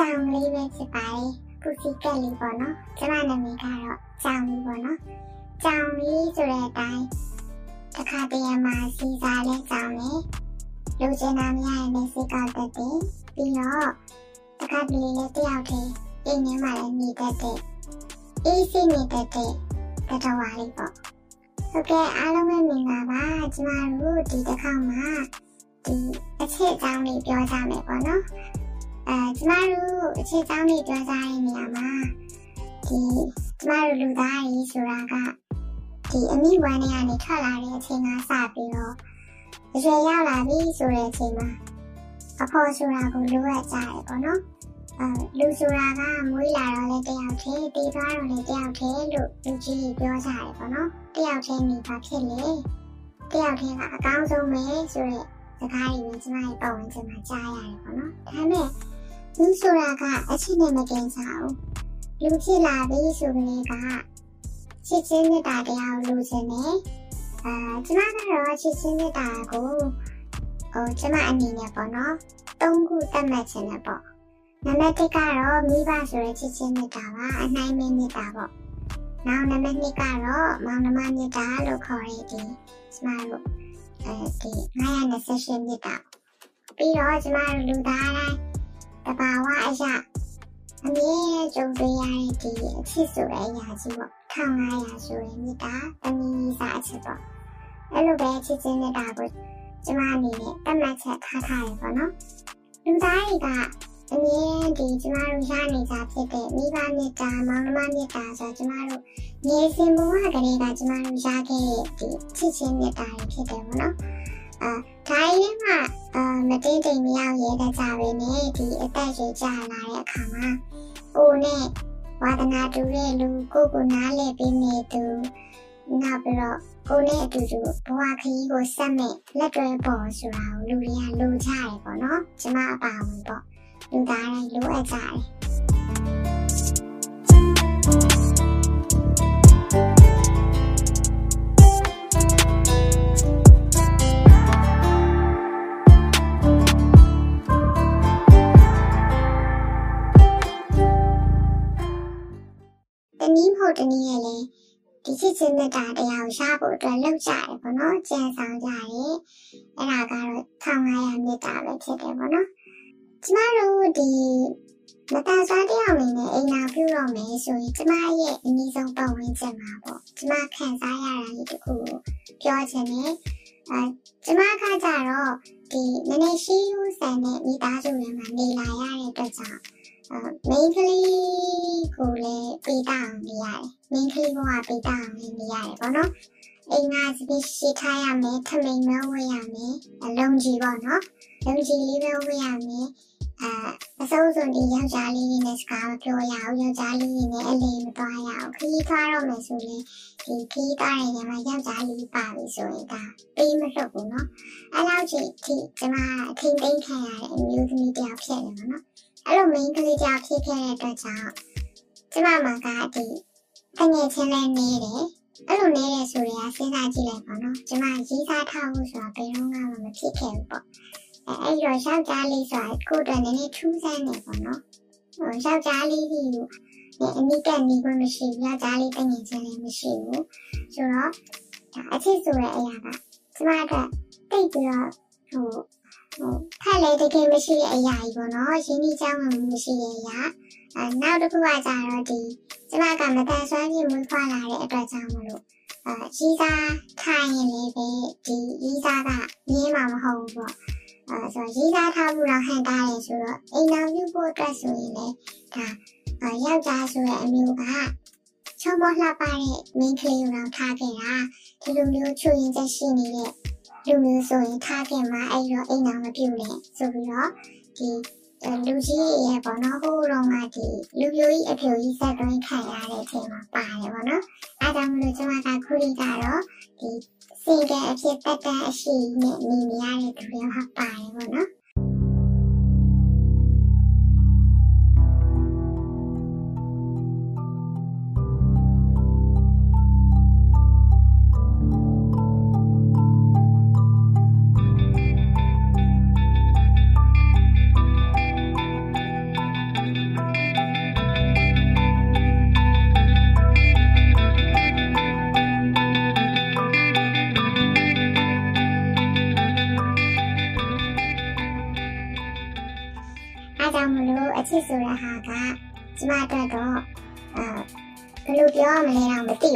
ကျမကတော့ကြောင်လေးပဲဖြစ်ပါတယ်ပူစီကက်လေးပေါ့နော်ကျမနာမည်ကတော့ကြောင်လေးပေါ့နော်ကြောင်လေးဆိုတဲ့အတိုင်းတစ်ခါတည်းမှာစီစားလဲကြောင်လေးလူကျင်နာမရရင်လည်းစိတ်ကောက်တတ်တယ်ပြီးတော့တစ်ခါတည်းလည်းတယောက်တည်းအိမ်ထဲမှာလည်းနေတတ်တယ်အေးစိနေတတ်တဲ့တတော်ဝါလေးပေါ့ဟုတ်ကဲ့အားလုံးပဲမင်္ဂလာပါကျမတို့ဒီတစ်ခါမှာဒီအချက်အကြောင်းလေးပြောကြမယ်ပေါ့နော် အဲကျမတို့အချက်အကြောင်းလေးပြောကြတဲ့နေရာမှာဒီကျမတို့လူသားကြီးဆိုတာကဒီအမိဝမ်းထဲကနေထွက်လာတဲ့အချိန်ကစပြီးတော့အရွယ်ရောက်လာပြီဆိုတဲ့အချိန်မှာအဖေါ်ဆိုတာကိုလိုအပ်ကြတယ်ပေါ့နော်အဲလူဆိုတာကမွေးလာတော့လည်းတယောက်တည်းတည်သွားတော့လည်းတယောက်တည်းလို့လူကြီးပြောကြတယ်ပေါ့နော်တယောက်တည်းနေပါဖြစ်လေတယောက်တည်းကအကောင်းဆုံးပဲဆိုတဲ့စကားတွေပဲကျမရဲ့ပတ်ဝန်းကျင်မှာကြားရတယ်ပေါ့နော်ဒါပေမဲ့ လူဆိုတာကအချင်းနဲ့မတင်စားဘူးလူဖြစ်လာပြီဆိုကြတဲ့ကချစ်ချင်းနဲ့တာတရားကိုလူချင်းနဲ့အာကျမကတော့ချစ်ချင်းနဲ့တာကိုဟိုကျမအနေနဲ့ပေါ့နော်သုံးခုသတ်မှတ်ခြင်းနဲ့ပေါ့နံပါတ်1ကတော့မိဘဆိုတဲ့ချစ်ချင်းမေတ္တာပါအနိုင်မင်းမေတ္တာပေါ့နောက်နံပါတ်2ကတော့မောင်နှမမေတ္တာလို့ခေါ်ရတဲ့ကျမတို့အဲဒီ928မေတ္တာပြီးတော့ကျမတို့လူသားတိုင်း တဘာဝအရာအမြဲကြုံတွေ့ရတဲ့ဒီအချစ်ဆိုတဲ့အရာကြီးပေါ့1500ဆိုတဲ့မေတ္တာတမီးစားအချစ်ပေါ့အဲ့လိုပဲချစ်ချင်းမေတ္တာကိုကျမအနေနဲ့တတ်မှတ်ချက်ထားထားရပေါ့နော်လူသားတွေကအမြဲဒီကျမတို့ရနေကြဖြစ်တဲ့မိဘမေတ္တာမောင်နှမမေတ္တာဆိုကျမတို့နေစဉ်ဘဝကလေးကကျမတို့ရခဲ့တဲ့ဒီချစ်ချင်းမေတ္တာတွေဖြစ်တယ်ပေါ့နော်အာ ဒါရင်းမှာအာမတိတ်တိမ်မရောက်ရဲတဲ့ကြပဲနဲ့ဒီအသက်ကြီးကြာလာတဲ့အခါမှာကိုနဲ့ဝါဒနာတူတဲ့လူကိုကိုနားလဲပြီးနေသူနောက်ပြီးတော့ကိုနဲ့အတူတူဘဝခရီးကိုဆက်မဲ့လက်တွဲပေါ်ဆိုတာကိုလူတွေကလိုချရတယ်ပေါ့နော်ကျမအပါဝင်ပေါ့လူသားတိုင်းလိုအပ်ကြတယ် နည်းမဟုတ်တနည်းရဲ့လေဒီချစ်ချင်းမေတ္တာတရားကိုရဖို့အတွက်လှုပ်ကြတယ်ပေါ့နော်ကြံဆောင်ကြတယ်အဲ့ဒါကတော့1500မေတ္တာပဲဖြစ်တယ်ပေါ့နော်ကျမတို့ဒီမတန်ဆွမ်းတရားအနေနဲ့အိမ်နာပြုတော့မယ်ဆိုရင်ကျမရဲ့အနည်းဆုံးပတ်ဝန်းကျင်မှာပေါ့ကျမခံစားရတာလေးတခုကိုပြောချင်တယ်အဲကျမကကြတော့ဒီနည်းနည်းရှိယူဆန်တဲ့မိသားစုတွေမှာနေလာရတဲ့အတွက်ကြောင့် အဲ main ကလေးကိုလည်းပေးတာအောင်နေရတယ် main ကလေးကပေးတာအောင်နေရတယ်ပေါ့နော်အိမ်ကစပစ်ရှိထားရမယ်ထမိန်မဝေးရမယ်အလုံးကြီးပေါ့နော်လုံးကြီးလေးပဲဝေးရမယ် အာအစိုးစုံဒီယောက်ျားလေးနဲ့စကားမပြောရအောင်ယောက်ျားလေးနဲ့အလေးမသွားရအောင်ခီးသွားတော့မယ်ဆိုရင်ဒီခီးသွားတဲ့နေရာမှာယောက်ျားလေးပါပြီဆိုရင်ဒါပေးမလွတ်ဘူးနော်အဲ့လောက်ကြီးဒီကျမအထင်သိမ်းခံရတဲ့အမျိုးသမီးတယောက်ဖြစ်နေမှာနော်အဲ့လို main ကလေးတယောက်ဖြစ်ခဲ့တဲ့အတွက်ကြောင့်ကျမမှာကဒီတငယ်ချင်းလည်းနေတယ်အဲ့လိုနေရဆိုရင်စဉ်းစားကြည့်လိုက်ပါနော်ကျမရေးစားထားဖို့ဆိုတာဘယ်တော့မှမဖြစ်ခဲ့ဘူးပေါ့ အဲအဲ့တော့ယောက်ျားလေးဆိုတာကိုယ်တော်နည်းနည်းထူးဆန်းနေပေါ့နော်ဟိုယောက်ျားလေးကြီးကိုအနိကနေခွင့်မရှိဘူးယောက်ျားလေးတငယ်ချင်းလည်းမရှိဘူးဆိုတော့ဒါအချစ်ဆိုတဲ့အရာကကျမကတိတ်ပြီးတော့ဟိုဟိုဖက်လေတကယ်မရှိတဲ့အရာကြီးပေါ့နော်ရင်းနှီးချောင်းမှမရှိတဲ့အရာအဲနောက်တစ်ခုကကြတော့ဒီကျမကမတန်ဆွမ်းပြမွေးဖွားလာတဲ့အတွက်ကြောင့်မလို့အဲရီးစားထိုင်ရင်လည်းပဲဒီရီးစားကမြင်းမှာမဟုတ်ဘူးပေါ့ အဲဆိုရီးစားထားမှုတော့ဟန်တားတယ်ဆိုတော့အိမ်တော်ပြုဖို့အတွက်ဆိုရင်လည်းဒါယောက်ျားဆိုတဲ့အမျိုးကချုံမလှပတဲ့မင်းကလေးကိုတော့ထားခဲ့တာဒီလိုမျိုးချွေရင်ချက်ရှိနေတဲ့လူမျိုးဆိုရင်ထားခဲ့မှာအဲ့တော့အိမ်တော်မပြုတ်နဲ့ဆိုပြီးတော့ဒီလူကြီးရဲ့ပေါ့နော်ဟိုတော့ကဒီလူပြိုကြီးအဖြူကြီးဆက်တွင်းခံရတဲ့အချိန်မှာပါတယ်ပေါ့နော်အဲဒါမှမလို့ကျွန်မကခုလေးကတော့ဒီ စင်ကအဖြစ်တက်တဲ့အရှိနဲ့နေနေရတဲ့သူတွေဟာပါတယ်ပေါ့နော်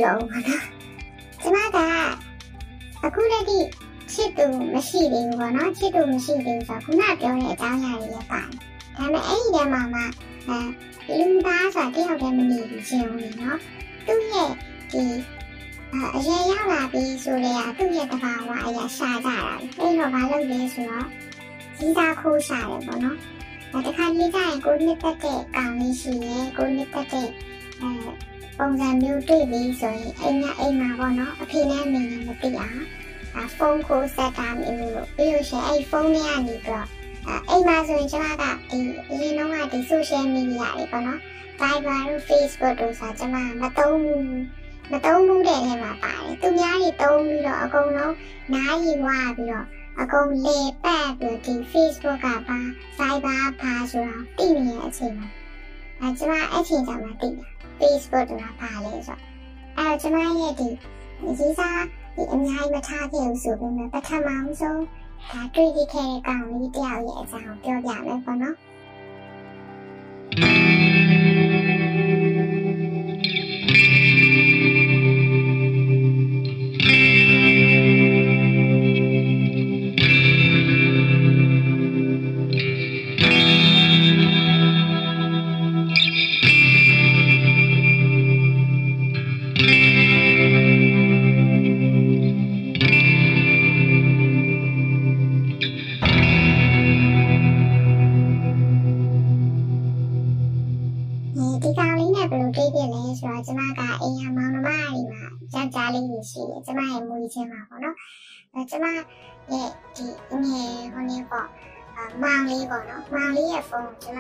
လဲတော့မသိတော့ဘူးပေါ့နော်ကျမကအခုတည်းကချစ်သူမရှိသေးဘူးပေါ့နော်ချစ်သူမရှိသေးဘူးဆိုတော့ခုနပြောတဲ့အကြောင်းအရာတွေလည်းပါတယ်ဒါပေမဲ့အဲ့ဒီထဲမှာမှအဲလူသားဆိုတာတယောက်တည်းမနေဘူးရှင်ဦးလေနော်သူ့ရဲ့ဒီအရင်ရောက်လာပြီဆိုလေသူ့ရဲ့တဘာဝအရာရှာကြတာအဲ့တော့ဘာလုပ်လဲဆိုတော့ကြီးသားခိုးရှာတယ်ပေါ့နော်တခါလေးကျရင်ကိုနှစ်သက်တဲ့ကောင်လေးရှိရင်ကိုနှစ်သက်တဲ့အဲ ပုံစံမျိုးတွေ့ပြီဆိုရင်အိမ်ကအိမ်မှာပေါ့နော်အဖေနဲ့အမေနဲ့မသိအောင်အဲဖုန်းကိုဆက်တာမျိုးလို့ပြီးလို့ရှိရင်အဲ့ဖုန်းထဲကနေပြီးတော့အိမ်မှာဆိုရင်ကျွန်မကဒီအရင်တော့ကဒီ social media တွေပေါ့နော် Viber တို့ Facebook တို့ဆိုကျွန်မမသုံးဘူးမသုံးဘူးတဲ့ထဲမှာပါတယ်သူများတွေသုံးပြီးတော့အကုန်လုံးနားရီဝါပြီးတော့အကုန်လေပတ်ပြီးဒီ Facebook ကပါ Viber ပါဆိုတော့တည်နေတဲ့အချိန်မှာအဲကျွန်မအဲ့ချိန်ကျမှတည်တာ Facebook ကပါလေဆိုတော့အဲကျွန်မရဲ့ဒီရေးစားဒီအများကြီးမထားခဲ့ဘူးဆိုပေမဲ့ပထမဆုံးဒါတွေ့ခဲ့တဲ့ကောင်လေးတယောက်ရဲ့အကြောင်းပြောပြမယ်ပေါ့နော် ဟိုနေပေါ့မောင်လေးပေါ့နော်မောင်လေးရဲ့ဖုန်းကျမ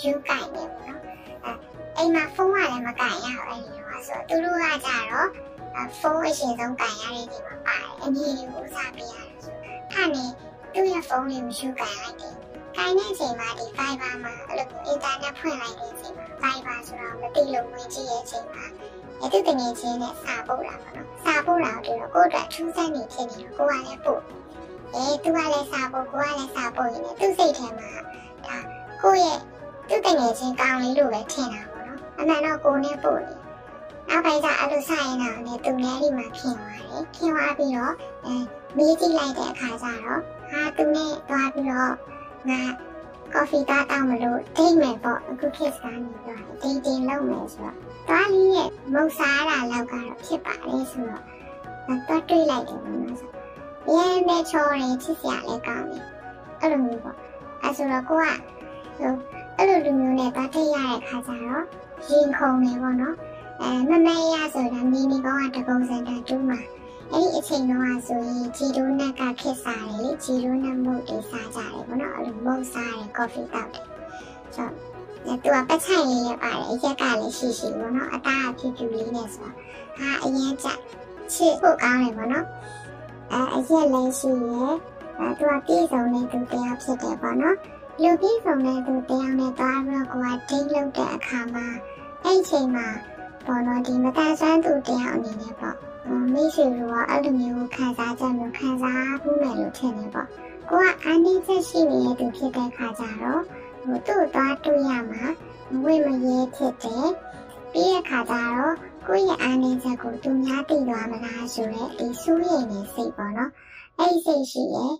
ယူကင်နေပေါ့နော်အဲအိမ်မှာဖုန်းကလည်းမကင်ရဘူးအဲ့ဒီတော့ဆိုသူတို့ကကြတော့ဖုန်းအရှင်ဆုံးကင်ရတဲ့ဒီမှာပါတယ်အညီကိုဥစားပေးရတယ်ဆိုအဲ့နေသူ့ရဲ့ဖုန်းလေးကိုယူကင်လိုက်တယ်ကိုင်းတဲ့အချိန်မှာဒီ Fiber မှာအဲ့လိုအင်တာနက်ဖွင့်လိုက်တဲ့အချိန်မှာ Fiber ဆိုတော့မသိလို့ဝင်ကြည့်ရဲ့အချိန်မှာအဲ့ဒီတငယ်ချင်းနဲ့စာပို့တာပေါ့နော်စာပို့တာတို့တော့ကိုယ့်အတွက်ထူးဆန်းနေဖြစ်နေတော့ကိုကလည်းပို့ အဲသူကလည်းစာပို့ကိုကလည်းစာပို့ရင်လည်းသူ့စိတ်ထဲမှာဒါကိုယ့်ရဲ့သူ့တငယ်ချင်းကောင်းလေးလို့ပဲထင်တာပေါ့နော်အမှန်တော့ကိုနဲ့ပို့နေနောက်ပိုင်းကျအဲ့လိုစရင်တော့ねသူနဲ့ဒီမှာခင်သွားတယ်ခင်သွားပြီးတော့အဲမေးကြည့်လိုက်တဲ့အခါကျတော့ဟာသူနဲ့သွားပြီးတော့ငါကော်ဖီသားတောင်းမလို့ဒိတ်မယ်ပေါ့အခုခေတ်စားနေတော့ဒိတ်တင်လုပ်မယ်ဆိုတော့တွားလေးရဲ့မုတ်စားတာလောက်ကတော့ဖြစ်ပါလေဆိုတော့တော့တွေးလိုက်တယ်ပေါ့နော် ဆိုရမ်းပဲချောတယ်ချစ်စရာလည်းကောင်းတယ်အဲ့လိုမျိုးပေါ့အဲဆိုတော့ကိုကဟိုအဲ့လိုလူမျိုးနဲ့တွားထိတ်ရတဲ့ခါကျတော့ရင်ခုန်နေပေါ့နော်အဲမမေရဆိုတာမီနီကောင်ကတကုံစင်တာတူးမှာအဲ့ဒီအချိန်တော့ဆိုရင်ဂျီရိုနက်ကခစ်စားတယ်လေဂျီရိုနက်မုတ်တွေစားကြတယ်ပေါ့နော်အဲ့လိုမုတ်စားတယ်ကော်ဖီတောက်တယ်ဆိုတော့သူကပတ်ချိုင်လေးရပါတယ်အရက်ကလည်းရှိရှိပေါ့နော်အသားအဖြူဖြူလေးနဲ့ဆိုတော့ဟာအရင်ကြချစ်ဖို့ကောင်းတယ်ပေါ့နော် အဲအရက်လည်းရှိရယ်အဲသူကပြည့်စုံတဲ့သူတရားဖြစ်တယ်ပေါ့နော်လူပြည့်စုံတဲ့သူတရားနဲ့သွားပြီးတော့ကိုကဒိတ်လုပ်တဲ့အခါမှာအဲ့ဒီချိန်မှာပေါ်တော့ဒီမတန်ဆွမ်းသူတရားအနေနဲ့ပေါ့မိတ်ဆွေတို့ကအဲ့လိုမျိုးခံစားချက်မျိုးခံစားမှုမယ်လို့ထင်နေပေါ့ကိုကအာနိချက်ရှိနေတဲ့သူဖြစ်တဲ့ခါကျတော့ဟိုသူ့သွားတွေ့ရမှာဝိမရဲဖြစ်တယ်ပြီးရခါကျတော့ ကိုယ့်ရဲ့အာနိချက်ကိုသူများသိသွားမလားဆိုတော့ဒီစူးရိမ်နေစိတ်ပေါ့နော်အဲ့ဒီစိတ်ရှိရဲ့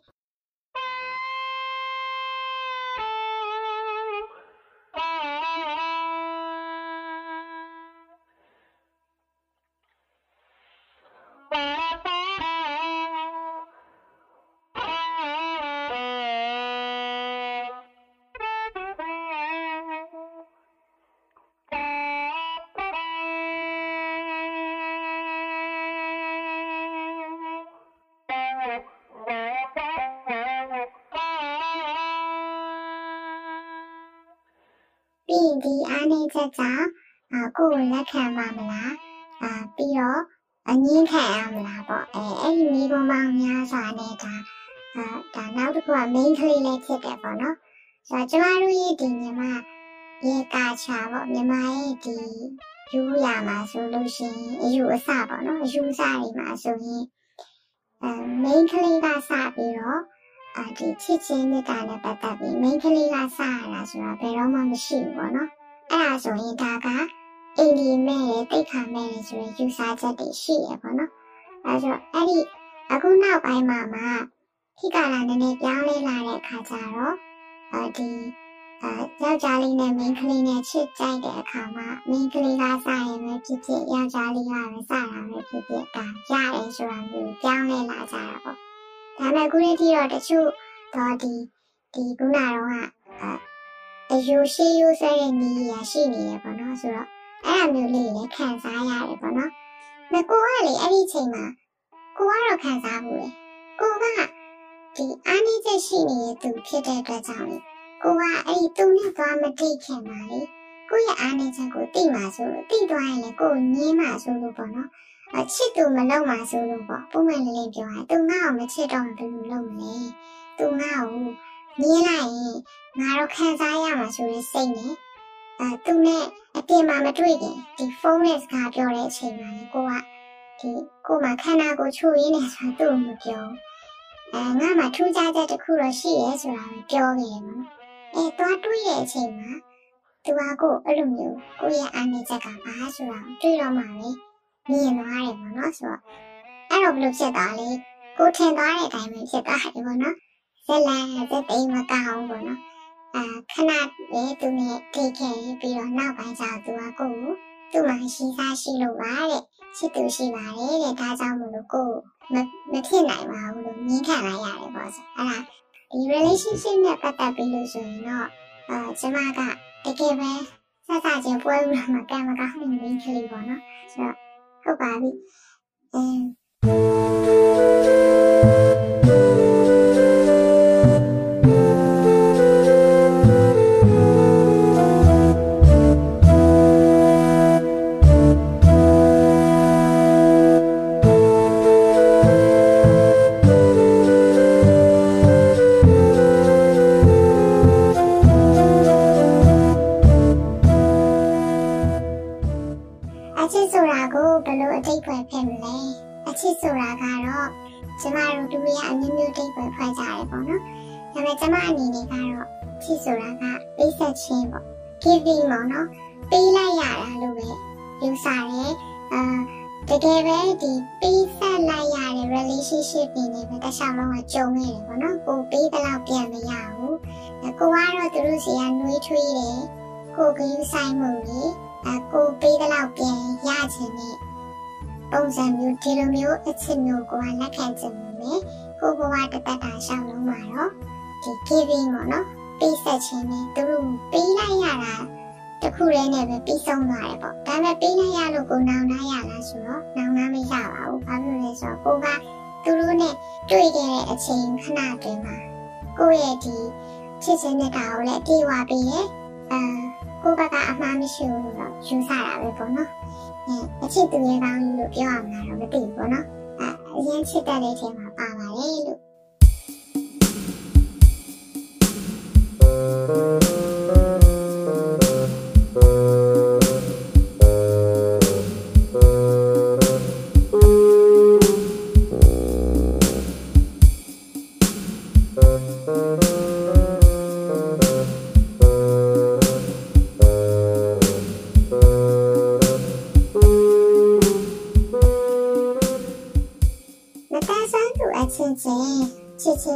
က်ကြောင့်ကိုယ်ကိုလက်ခံပါမလားအာပြီးတော့အငင်းခံရမလားပေါ့အဲအဲ့ဒီမိဘမောင်များစွာနဲ့ဒါအာဒါနောက်တစ်ခုက main ကလေးလေးဖြစ်တယ်ပေါ့နော်ဆိုတော့ကျမတို့ရဲ့ဒီညီမရေကာချာပေါ့ညီမရဲ့ဒီယူရမှာဆိုလို့ရှိရင်အယူအဆပေါ့နော်အယူအဆတွေမှာဆိုရင်အဲ main ကလေးကစပြီးတော့အာဒီချစ်ချင်းမြတ်တာနဲ့ပတ်သက်ပြီးမိန်းကလေးကစရတာဆိုတာဘယ်တော့မှမရှိဘူးပေါ့နော် အဲ့ဒါဆိုရင်ဒါကအင်ဒီမဲ့ရဲ့တိတ်ခါမဲ့ရဲ့ဆိုရင်ယူဆချက်တွေရှိရပေါ့နော်အဲဆိုအဲ့ဒီအခုနောက်ပိုင်းမှာမှခိကာလာနည်းနည်းပြောင်းလဲလာတဲ့အခါကျတော့အဲဒီအဲယောက်ျားလေးနဲ့မိန်းကလေးနဲ့ချစ်ကြိုက်တဲ့အခါမှာမိန်းကလေးကစရင်ပဲဖြစ်ဖြစ်ယောက်ျားလေးကပဲစတာပဲဖြစ်ဖြစ်ဒါရတယ်ဆိုတာမျိုးပြောင်းလဲလာကြတာပေါ့ဒါပေမဲ့အခုတည်းကတော့တချို့တော့ဒီဒီခုနတော့က အယူရှိယူဆတဲ့နေရာရှိနေရပေါ့နော်ဆိုတော့အဲ့အမျိုးလေးလည်းခံစားရတယ်ပေါ့နော်။မကိုကလေအဲ့ဒီချိန်မှာကိုကတော့ခံစားဘူးလေ။ကိုကဒီအားနည်းချက်ရှိနေတဲ့သူဖြစ်တဲ့အတွက်ကြောင့်လေကိုကအဲ့ဒီသူနဲ့သွားမတိတ်ခင်ပါလေ။ကိုရဲ့အားနည်းချက်ကိုသိမှဆိုလို့သိသွားရင်လေကိုညင်းမှဆိုလို့ပေါ့နော်။အချစ်သူမလုပ်မှဆိုလို့ပေါ့ပုံမှန်လေးလေးပြောရင်သူငါ့ကိုမချစ်တော့ဘယ်လိုလုပ်မလဲ။သူငါ့ကို မြင်လိုက်ရင်ငါတော့ခံစားရမှာဆိုတဲ့စိတ်နဲ့အဲသူနဲ့အပြင်မှာမတွေ့ခင်ဒီဖုန်းနဲ့စကားပြောတဲ့အချိန်မှာလေကိုကဒီကိုမှခန္ဓာကိုယ်ချိုးရင်းနေဆိုတော့သူ့ကိုမပြောအဲငါမှထူးခြားချက်တစ်ခုတော့ရှိရဲဆိုတာကိုပြောခဲ့တယ်ပေါ့အဲသွားတွေ့တဲ့အချိန်မှာသူကကိုအဲ့လိုမျိုးကိုရဲ့အားနည်းချက်ကဘာဆိုတာကိုတွေ့တော့မှပဲမြင်သွားတယ်ပေါ့နော်ဆိုတော့အဲ့တော့ဘယ်လိုဖြစ်သွားလဲကိုထင်သွားတဲ့အတိုင်းပဲဖြစ်သွားတယ်ပေါ့နော် ဇက်လန်ဇက်သိမ်းမကောင်းဘူးပေါ့နော်အာခဏလေးသူနဲ့ထိခဲ့ပြီးတော့နောက်ပိုင်းကျသူကကိုကိုသူ့မှာရှိစားရှိလို့ပါတဲ့ချစ်သူရှိပါတယ်တဲ့ဒါကြောင့်မလို့ကိုမမဖြစ်နိုင်ပါဘူးလို့မြင်ခံလိုက်ရတယ်ပေါ့ဆိုအဲ့ဒါဒီ relationship နဲ့ပတ်သက်ပြီးလို့ဆိုရင်တော့အာကျမကတကယ်ပဲဆက်စားခြင်းပွဲဦးမှာကံမကောင်းနေနေကလေးပေါ့နော်ဆိုတော့ဟုတ်ပါပြီအင်း ချင်းပေါ့ giving ပေါ့နော်ပေးလိုက်ရတာလို့ပဲယူဆတယ်အာတကယ်ပဲဒီပေးဆက်လိုက်ရတဲ့ relationship တွေနဲ့ပဲတစ်ခြားလုံးကကြုံနေတယ်ပေါ့နော်ကိုပေးတဲ့လောက်ပြန်မရဘူးကိုကတော့သူတို့စီကနှွေးထွေးတယ်ကိုကယူဆိုင်မှုလေ အကိုပေးတဲ့လောက်ပြန်ရချင်တဲ့ပုံစံမျိုးဒီလိုမျိုးအချစ်မျိုးကိုကလက်ခံချင်တယ်ကိုဘဝတသက်တာရှောင်းလုံးမှာတော့ဒီ giving ပေါ့နော်ပေးဆက်ခြင်းနဲ့သူတို့ပေးလိုက်ရတာတခုတည်းနဲ့ပဲပြီးဆုံးသွားတယ်ပေါ့ဒါပေမဲ့ပေးလိုက်ရလို့ကိုနောင်နာရလားဆိုတော့နောင်နာမရပါဘူးဘာဖြစ်လဲဆိုတော့ကိုကသူတို့နဲ့တွေ့ခဲ့တဲ့အချိန်ခဏတွင်မှာကိုရဲ့ဒီချစ်ခြင်းနဲ့တာကိုလည်းပြေဝပေးရဲ့အာ ကိုဘက်ကအမှားမရှိဘူးလို့ယူဆတာပဲပေါ့နော်အဲအချစ်သူရဲ့ကောင်းလို့ပြောရမှာတော့မသိဘူးပေါ့နော်အဲအရင်ချစ်တဲ့အချိန်မှာပါပါတယ်လို့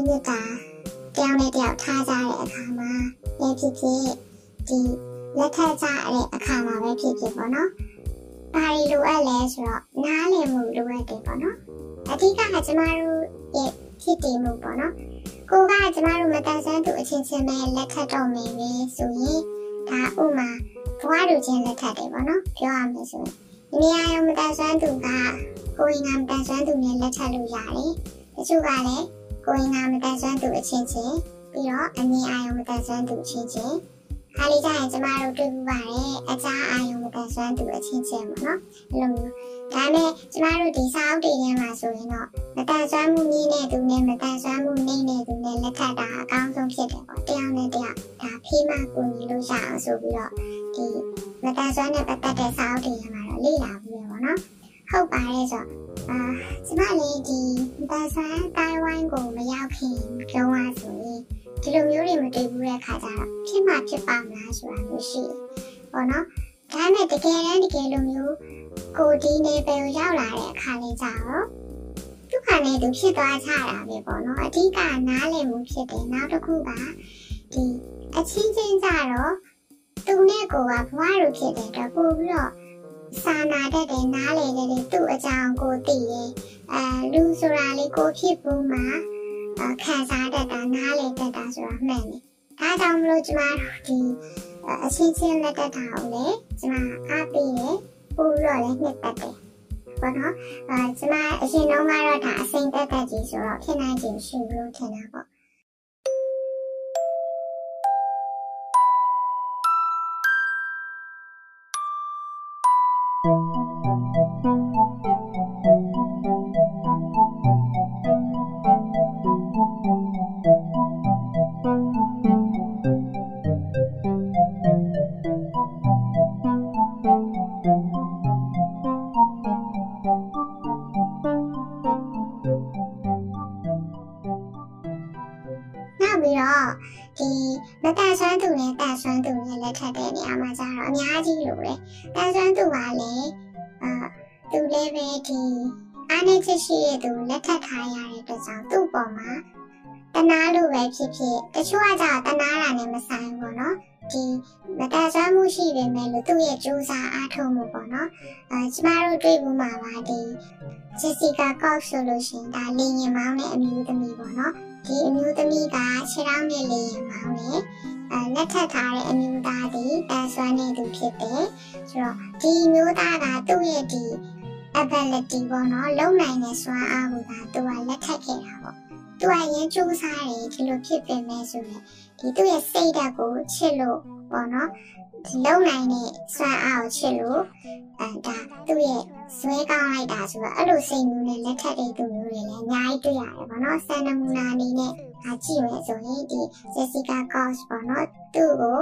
စ်ချင်းမြတ်တာတယောက်နဲ့တယောက်ထားကြတဲ့အခါမှာပဲဖြစ်ဖြစ်ဒီလက်ထပ်ကြတဲ့အခါမှာပဲဖြစ်ဖြစ်ပေါ့နော်။ဘာတွေလိုအပ်လဲဆိုတော့နားလည်မှုလိုအပ်တယ်ပေါ့နော်။အဓိကကကျမတို့ရဲ့ဖြစ်တည်မှုပေါ့နော်။ကိုကကျမတို့မတန်ဆန်းသူအချင်းချင်းပဲလက်ထပ်တော့မယ်ပဲဆိုရင်ဒါဥမာဘဝလူချင်းလက်ထပ်တယ်ပေါ့နော်။ပြောရမယ်ဆိုရင်ဒီနေရာရောမတန်ဆန်းသူကကိုယ်ငါမတန်ဆန်းသူနဲ့လက်ထပ်လို့ရတယ်။တချို့ကလည်း ကိုယ်ငါမတန်ဆန်းသူအချင်းချင်းပြီးတော့အမြင်အာရုံမတန်ဆွမ်းသူချင်းချင်းခါလေးကျရင်ကျမတို့တွေ့မှုပါတယ်အကြားအာရုံမတန်ဆွမ်းသူအချင်းချင်းပေါ့နော်အဲ့လိုမျိုးဒါနဲ့ကျမတို့ဒီစာအုပ်တွေထဲမှာဆိုရင်တော့မတန်ဆွမ်းမှုနည်းနဲ့သူနဲ့မတန်ဆွမ်းမှုနည်းနဲ့သူနဲ့လက်ထပ်တာအကောင်းဆုံးဖြစ်တယ်ပေါ့တရားနဲ့တရားဒါဖေးမှကူညီလို့ရအောင်ဆိုပြီးတော့ဒီမတန်ဆွမ်းနဲ့ပတ်သက်တဲ့စာအုပ်တွေထဲမှာတော့လေ့လာပြီးရပါတော့ ဟုတ်ပါတယ်ဆိုအာကျမလေးဒီဒါဆန်တိုင်ဝမ်ကိုမရောက်ခင်ပြောရဆိုရင်ဒီလိုမျိုးတွေမတွေ့ဘူးတဲ့ခါကျတော့ဖြစ်မှဖြစ်ပါမလားဆိုတာမျိုးရှိပေါ့နော်ဒါနဲ့တကယ်တမ်းတကယ်လိုမျိုးကိုဒီနေပယ်ကိုရောက်လာတဲ့အခါလေးကြတော့ဒုက္ခနဲ့သူဖြစ်သွားချတာပဲပေါ့နော်အဓိကနားလည်မှုဖြစ်တယ်နောက်တစ်ခုကဒီအချင်းချင်းကြတော့သူနဲ့ကိုကဘဝလိုဖြစ်တဲ့အတွက်ပို့ပြီးတော့ စာနာတတ်တယ်နားလေတယ်သူ့အကြောင်းကိုသိတယ်အဲလူဆိုတာလေးကိုဖြစ်ဖို့မှာခံစားတတ်တာနားလေတတ်တာဆိုတာမှန်တယ်ဒါကြောင့်မလို့ကျမတို့ဒီအချင်းချင်းလက်တတ်တာကိုလေကျမအားပေးတယ်ပို့ပြီးတော့လည်းနှစ်သက်တယ်ပေါ့နော်အဲကျမအရင်တော့ကတော့ဒါအစိမ့်တက်တက်ကြီးဆိုတော့ဖြစ်နိုင်ခြင်းရှိဘူးလို့ထင်တာပေါ့ ထပ်တဲ့နေရာမှာကျတော့အများကြီးလိုတယ်။တန်ဆွမ်းသူကလည်းအာသူလည်းပဲဒီအားနေချက်ရှိတဲ့သူလက်ထပ်ထားရတဲ့အတွက်ကြောင့်သူ့ပေါ်မှာတနာလို့ပဲဖြစ်ဖြစ်တချို့ကကြာတနာတာနဲ့မဆိုင်ဘူးเนาะဒီမတဆွမ်းမှုရှိပေမဲ့လို့သူ့ရဲ့ကြိုးစားအားထုတ်မှုပေါ့နော်အဲကျမတို့တွေ့ဘူးမှာပါဒီ Jessica Cox ဆိုလို့ရှင်ဒါလင်းရင်မောင်းတဲ့အမျိုးသမီးပေါ့နော် ဒီအမျိုးသမီးကခြေထောက်နဲ့လင်းရင်မောင်းတယ်အဲလက်ထပ်ထားတဲ့အမျိုးသားဒီတန်ဆွမ်းနေသူဖြစ်တယ်ဆိုတော့ဒီမျိုးသားကသူ့ရဲ့ဒီ ability ပေါ့နော်လုံနိုင်တဲ့စွမ်းအားကိုသာသူကလက်ထပ်ခဲ့တာပေါ့သူကရင်စူးစားတယ်ဒီလိုဖြစ်ပင်မဲ့ဆိုရင်ဒီသူ့ရဲ့စိတ်ဓာတ်ကိုချစ်လို့ပေါ့နော်ဒီ လုံနိုင်တဲ့စွမ်းအားကိုချစ်လို့အဲဒါသူ့ရဲ့ဇွဲကောင်းလိုက်တာဆိုတော့အဲ့လိုစိတ်မျိုးနဲ့လက်ထပ်တဲ့သူမျိုးတွေလည်းအများကြီးတွေ့ရတယ်ပေါ့နော်ဆန်နမူနာအနေနဲ့အကြည့်မယ်ဆိုရင်ဒီ Jessica Cos ပေါ့နော်သူ့ကို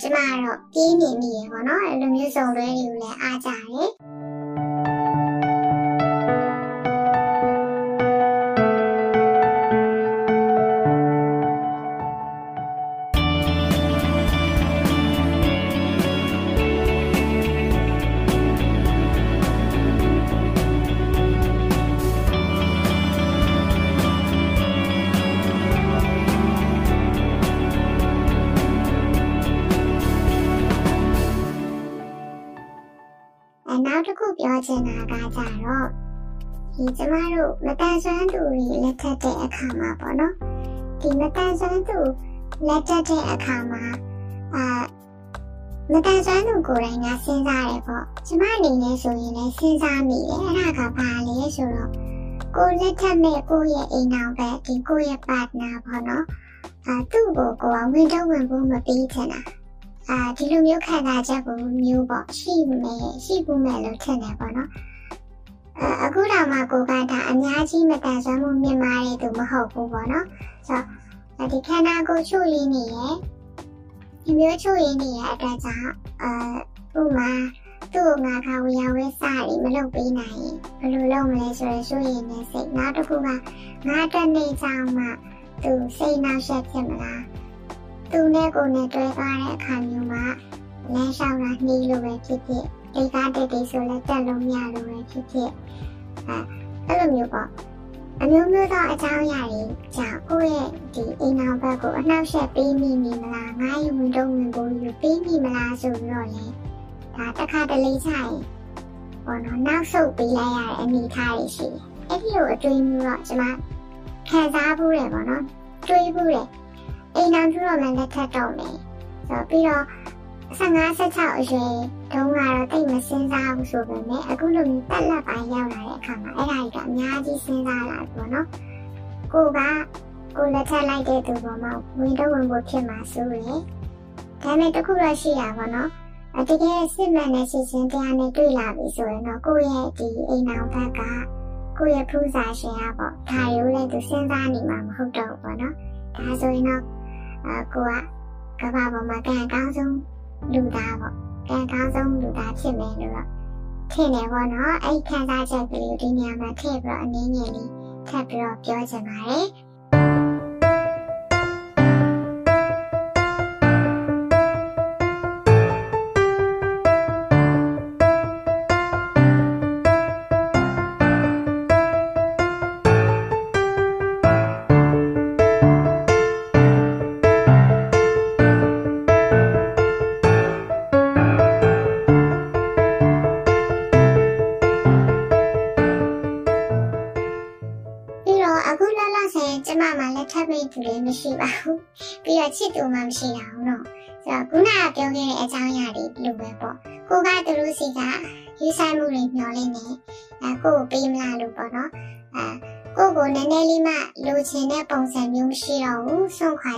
ကျမတော့ပြေးနေမိရပေါ့နော်အဲ့လိုမျိုးစုံတွဲတွေကိုလည်းအားကြတယ် ဒီကျမတို့မတန်ဆွမ်းသူတွေလက်ထပ်တဲ့အခါမှာပေါ့နော်ဒီမတန်ဆွမ်းသူလက်ထပ်တဲ့အခါမှာအာမတန်ဆွမ်းသူကိုယ်တိုင်ကစဉ်းစားတယ်ပေါ့ကျမအနေနဲ့ဆိုရင်လည်းစဉ်းစားမိတယ်အဲ့ဒါကဘာလဲဆိုတော့ကိုလက်ထပ်မဲ့ကိုရဲ့အိမ်အောင်ပဲဒီကိုရဲ့ partner ပေါ့နော်အာသူ့ကိုကိုကဝင်တော့ဝင်ဖို့မပြီးချင်တာအာဒီလိုမျိုးခံစားချက်ကိုမျိုးပေါ့ရှိမယ်ရှိဖို့မယ်လို့ထင်တယ်ပေါ့နော် အခုတော့မှကိုကဒါအများကြီးမတန်ဆွမ်းမှုမြင်မာတဲ့သူမဟုတ်ဘူးပေါ့နော်ဆိုတော့ဒီခန္ဓာကိုယ်ချုပ်ရင်းနေရဲ့ဒီမျိုးချုပ်ရင်းနေရဲ့အတွက်ကြောင့်အဲဥမာသူ့ငါကဝေယဝဲစားရီမလုပ်ပေးနိုင်ရင်ဘယ်လိုလုပ်မလဲဆိုရယ်ဆိုရင်လည်းစိတ်နောက်တစ်ခုကငါတက်နေကြမှသူစိတ်နှောက်ယှက်ဖြစ်မလားသူနဲ့ကိုနဲ့တွဲသွားတဲ့အခါမျိုးမှာလမ်းလျှောက်တာနှီးလို့ပဲဖြစ်ဖြစ် အိတ်ကားတက်တေးဆိုလဲတက်လို့မရလို့ပဲဖြစ်ဖြစ်အဲအဲ့လိုမျိုးပေါ့အမျိုးမျိုးသောအကြောင်းအရာတွေကြောင့်ကိုယ့်ရဲ့ဒီအိမ်အောင်ဘက်ကိုအနှောက်အယှက်ပေးမိနေမလားငါ့ရဲ့ဝင်တော့ဝင်ဖို့ယူပေးမိမလားဆိုပြီးတော့လေဒါတစ်ခါတလေဆိုင်ပေါ့နော်နောက်ဆုတ်ပေးလိုက်ရတဲ့အနေအထားတွေရှိတယ်အဲ့ဒီလိုအတွေ့အမျိုးတော့ကျွန်မခံစားဖို့ရပေါ့နော်တွေးဖို့ရအိမ်အောင်ကျတော့လည်းလက်ထပ်တော့မယ်ဆိုတော့ပြီးတော့ 15 16အရွယ်တုန်းကတော့တိတ်မစင်းစားဘူးဆိုပေမဲ့အခုလိုမျိုးတက်လက်ပိုင်းရောက်လာတဲ့အခါမှာအဲ့ဒါကြီးကအများကြီးစဉ်းစားလာပြီပေါ့နော်ကိုကကိုလက်ထပ်လိုက်တဲ့သူပေါ်မှာဝင်တော့ဝင်ဖို့ဖြစ်မှာစိုးရယ်ဒါပေမဲ့တခုတော့ရှိရပါတော့အတကယ်စစ်မှန်တဲ့စီစဉ်တရားနဲ့တွေ့လာပြီဆိုရင်တော့ကိုယ့်ရဲ့ဒီအိမ်အောင်ဘက်ကကိုယ့်ရဲ့ဖူးစာရှင်ကပေါ့ဒါရိုးလည်းသူစဉ်းစားနေမှာမဟုတ်တော့ဘူးပေါ့နော်ဒါဆိုရင်တော့အကိုကကဘာပေါ်မှာကံကောင်းဆုံး လူသားပေါ့ကံကောင်းဆုံးလူသားဖြစ်မယ်လို့တော့ထထင်တယ်ပေါ့နော်အဲ့ခံစားချက်ကလေးဒီနေရာမှာထည့်ပြီးတော့အနည်းငယ်လေးထပ်ပြီးတော့ပြောချင်ပါတယ်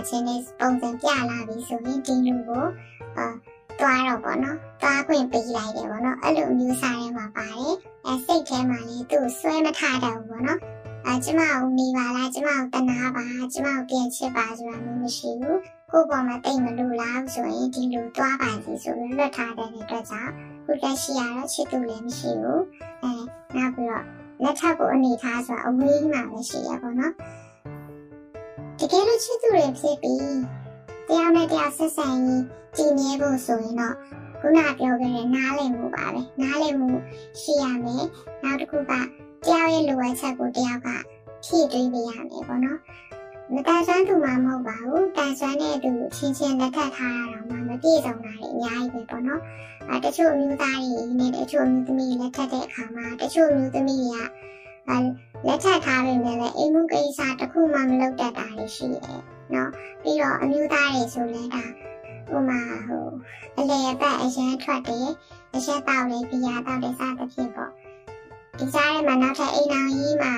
ခွာခြင်းနဲ့ပုံစံပြလာပြီဆိုရင်ဒီလူကိုအာသွားတော့ပေါ့နော်သွားခွင့်ပေးလိုက်တယ်ပေါ့နော်အဲ့လိုမျိုးစားထဲမှာပါတယ်အဲစိတ်ထဲမှာလေးသူ့ဆွဲမထားတော့ဘူးပေါ့နော်အဲကျမကိုနေပါလားကျမကိုတနာပါကျမကိုပြန်ချစ်ပါဆိုတာမျိုးမရှိဘူးကို့ပေါ်မှာတိတ်မလို့လားဆိုရင်ဒီလိုသွားပါစီဆိုပြီးလွတ်ထားတဲ့အတွက်ကြောင့်ခုတက်ရှိရတော့ချစ်သူလည်းမရှိဘူးအဲနောက်ပြီးတော့လက်ထပ်ကိုအနေထားဆိုတာအဝေးမှာပဲရှိရပါတော့ တကယ်လို့ချစ်သူတွေဖြစ်ပြီးတယောက်နဲ့တယောက်ဆက်ဆံရေးတည်မြဲဖို့ဆိုရင်တော့ခုနပြောခဲ့တဲ့နားလည်မှုပါပဲနားလည်မှုရှိရမယ်နောက်တစ်ခုကတယောက်ရဲ့လိုအပ်ချက်ကိုတယောက်ကဖြည့်သွင်းပေးရမယ်ပေါ့နော်မတန်ဆွမ်းသူမှမဟုတ်ပါဘူးတန်ဆွမ်းတဲ့သူချင်းချင်းလက်ထပ်ထားရတော့မှမပြည့်စုံတာတွေအများကြီးပဲပေါ့နော်အဲတချို့မျိုးသားတွေနဲ့တချို့မျိုးသမီးလက်ထပ်တဲ့အခါမှာတချို့မျိုးသမီးတွေကအဲ လက်ထပ်ထားပေမဲ့လည်းအိမ်မှုကိစ္စတစ်ခုမှမလုပ်တတ်တာတွေရှိတယ်နော်ပြီးတော့အမျိုးသားတွေဆိုလဲဒါဟိုမှာဟိုအလေအပတ်အရန်ထွက်တယ်အရက်တောက်တယ်ပြာတောက်တယ်စသဖြင့်ပေါ့ဒီစားထဲမှာနောက်ထပ်အိမ်အောင်ကြီးမှာ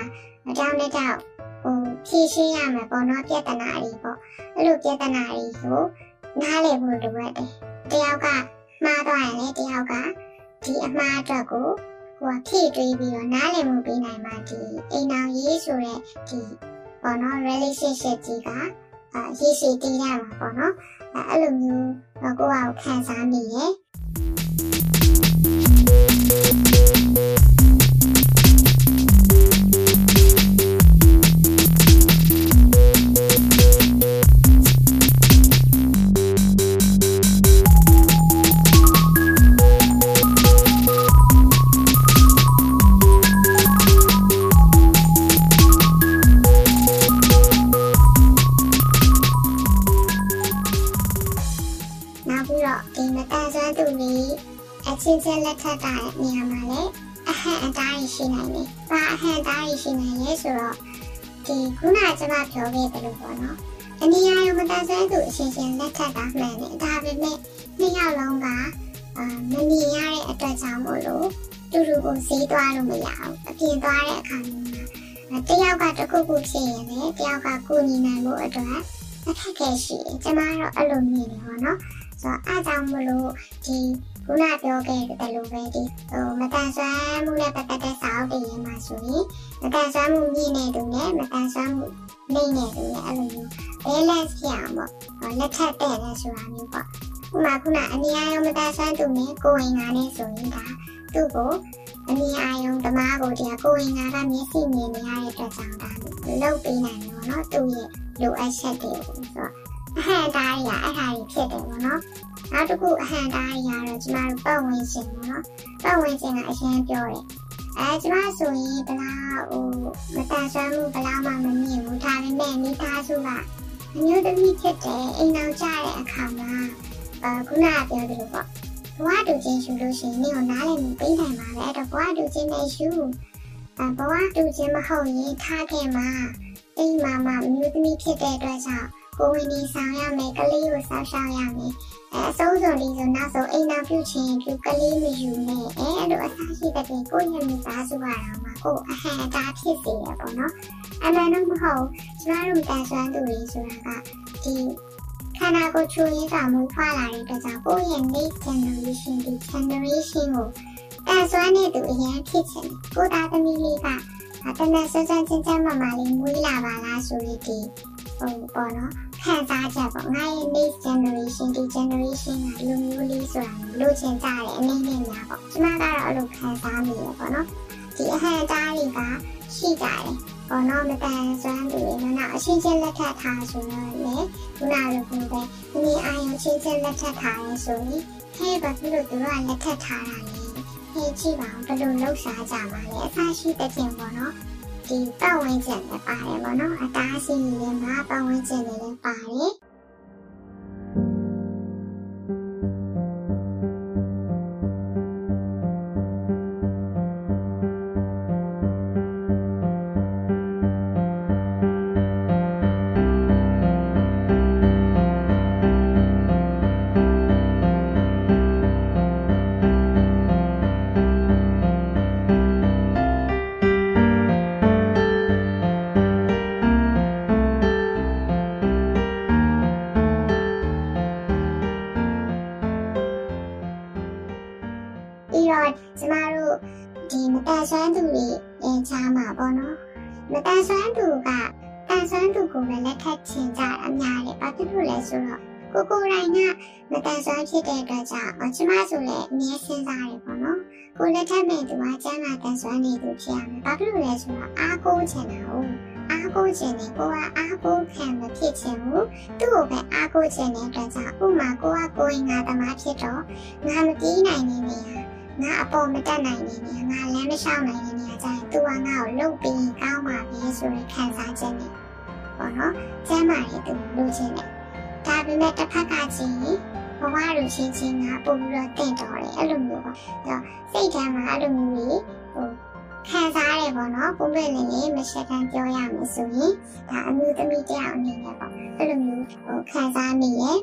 အကြောင်းနဲ့ကြောင့်ဟိုဖြည့်ရှင်းရမှာပေါ့နော်ပြဿနာတွေပေါ့အဲ့လိုပြဿနာတွေကိုနားလည်ဖို့လိုအပ်တယ်တယောက်ကမှားသွားရင်လည်းတယောက်ကဒီအမှားအတွက်ကို ဟိုဖြည့်တွေးပြီးတော့နားလည်မှုပေးနိုင်မှဒီအိမ်အောင်ရေးဆိုတဲ့ဒီပေါ့နော် relationship ကြီးကအာရေးရှိတည်ရမှာပေါ့နော်အဲ့လိုမျိုးကိုယ့်အကိုခံစားမိရဲ့ ချင်းချင်းလက်ထပ်တာတဲ့နေရာမှာလည်းအဟန့်အတားရရှိနိုင်တယ်။ဘာအဟန့်အတားရရှိနိုင်လဲဆိုတော့ဒီခုနကကျွန်မပြောခဲ့တယ်လို့ပေါ့နော်။အနည်းအားရောမတဆန်းသူအချင်းချင်းလက်ထပ်တာမှန်တယ်။ဒါပေမဲ့နှစ်ယောက်လုံးကအာမမြင်ရတဲ့အတွက်ကြောင့်မို့လို့တူတူကိုဈေးသွားလို့မရဘူး။အပြင်သွားတဲ့အခါမှာတယောက်ကတခုခုဖြစ်ရင်လည်းတယောက်ကကိုညီနိုင်ဖို့အတွက်အခက်အခဲရှိတယ်။ကျွန်မကတော့အဲ့လိုမြင်တယ်ပေါ့နော်။ဆိုတော့အားကြောင့်မလို့ဒီ ခုနပြောခဲ့တဲ့လိုပဲဒီဟိုမတန်ဆွမ်းမှုနဲ့ပတ်သက်တဲ့စာအုပ်တွေရမှာဆိုရင်မတန်ဆွမ်းမှုမြင့်နေသူနဲ့မတန်ဆွမ်းမှုနှိမ့်နေသူနဲ့အဲ့လိုမျိုး balance ဖြစ်အောင်ပေါ့လက်ထပ်တဲ့လဲဆိုတာမျိုးပေါ့ဥမာခုနအနည်းအားရောမတန်ဆွမ်းသူနဲ့ကိုဝင်ငါနဲ့ဆိုရင်ဒါသူ့ကိုအနည်းအားရောဓမ္မကိုတရားကိုဝင်ငါကမျက်စိမြင်နေရတဲ့အတွက်ကြောင့်ဒါလုတ်ပေးနိုင်တယ်ပေါ့နော်သူ့ရဲ့လိုအပ်ချက်တွေကိုဆိုတော့ အဟံတားရအဲ့ဟာကြီးဖြစ်တယ်ပေါ့နော်နောက်တစ်ခုအဟံတားရတော့ကျမတို့ပတ်ဝန်းကျင်ပေါ့နော်ပတ်ဝန်းကျင်ကအရင်ပြောတယ်အဲကျမဆိုရင်ဘလားဟိုမတန်ဆွမ်းမှုဘလားမှမမြင်ဘူးဒါပေမဲ့မိသားစုကအမျိုးသမီးဖြစ်တယ်အိမ်အောင်ကြတဲ့အခါမှာအခုနကပြောသလိုပေါ့ဘဝတူချင်းယူလို့ရှိရင်နေကိုနားလည်မှုပေးနိုင်ပါပဲအဲ့တော့ဘဝတူချင်းနဲ့ယူအဘဝတူချင်းမဟုတ်ရင်ထားခဲ့မှာအိမ်မှာမှမျိုးသမီးဖြစ်တဲ့အတွက်ကြောင့် ကိုဝင်နေဆောင်ရမယ်ကလေးကိုဆောက်ရှောက်ရမယ်အဲအဆုံးစွန်လေးဆိုနောက်ဆုံးအိမ်နာပြုချင်ပြုကလေးမယူနဲ့အဲအဲ့လိုအစားရှိတဲ့ပြင်ကိုယ့်ရဲ့မိသားစုကတော့မှကိုအဟံအတားဖြစ်စေရပေါ့နော်အမှန်တော့မဟုတ်ကျမတို့တန်ဆွမ်းသူတွေဆိုတာကဒီခန္ဓာကိုယ်ချူရင်းကမူဖွာလာတဲ့အတွက်ကြောင့်ကိုယ့်ရဲ့ next generation ဒီ generation ကိုတန်ဆွမ်းနေသူအရင်ဖြစ်ချင်ကိုသားသမီးလေးကတနက်စစချင်းချင်းမမလေးမွေးလာပါလားဆိုပြီးဒီဟိုပေါ့နော် ခံစားချက်ပေါ့ငါရဲ့ next generation ဒီ generation ကလူမျိုးလေးဆိုတာလိုချင်ကြတယ်အနေနဲ့များပေါ့ကျမကတော့အဲ့လိုခံစားမိရပေါ့နော်ဒီအဟံသားတွေကရှိကြတယ်ပေါ်တော့မတန်ဆွမ်းသူတွေနော်အချင်းချင်းလက်ထပ်ထားဆိုတော့လေခုနလိုကိုပဲဒီအာယုံချင်းချင်းလက်ထပ်ထားရဲဆိုရင်ဟဲ့ဘာဖြစ်လို့သူတို့ကလက်ထပ်ထားတာလဲဟဲ့ကြည့်ပါဦးဘယ်လိုလှုပ်ရှားကြမှာလဲအဆရှိတဲ့ပြင်ပေါ့နော် ဒီပတ်ဝန်းကျင်လည်းပါတယ်ပေါ့နော်အတားအဆီးတွေလည်းမှာပတ်ဝန်းကျင်တွေလည်းပါတယ် ကကျမ်းမာတန်ဆွမ်းနေသူဖြစ်ရမယ်ဘာဖြစ်လို့လဲဆိုတော့အားကိုးချင်တာဟုတ်အားကိုးခြင်းနဲ့ကိုကအားကိုးခံမဖြစ်ခြင်းဘူးသူ့ကိုပဲအားကိုးခြင်းနဲ့အတွက်ကြောင့်ဥမာကိုကကိုယ်ငါသမားဖြစ်တော့ငါမပြေးနိုင်နေနေရငါအပေါ်မတက်နိုင်နေနေငါလမ်းမလျှောက်နိုင်နေနေကြရင်သူကငါ့ကိုလှုပ်ပြီးကောင်းပါပြီဆိုရင်ခံစားချက်နဲ့ပေါ့နော်ကျမ်းမာရေးသူလိုချင်တယ်ဒါပေမဲ့တစ်ဖက်ကချင်းဘဝလိုချင်းချင်းကပို့ပြီးတော့တင့်တော်တယ်အဲ့လိုမျိုးပေါ့အဲ့တော့စိတ်ထဲမှာအဲ့လိုမျိုးကြီး ဟိုခံစားရတယ်ပေါ့နော်ပုံပြနေလေးမရှက်တမ်းပြောရမယ်ဆိုရင်ဒါအမျိုးသမီးတယောက်အနေနဲ့ပေါ့အဲ့လိုမျိုးဟိုခံစားမိရဲ့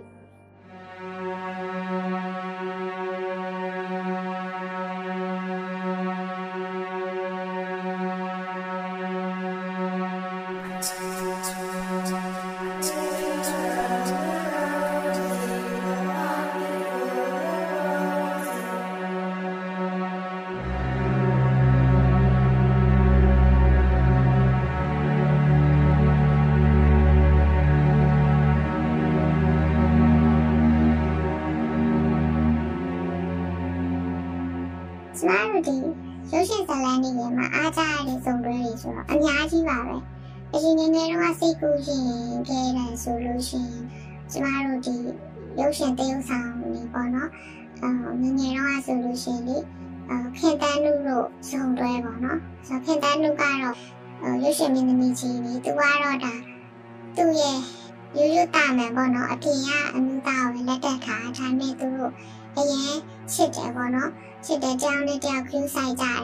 လက်တက်ထားဒါပေမဲ့သူတို့အရင်ချစ်တယ်ပေါ့နော်ချစ်တဲ့ကြောင်နဲ့တယောက်ခူးဆိုင်ကြတယ်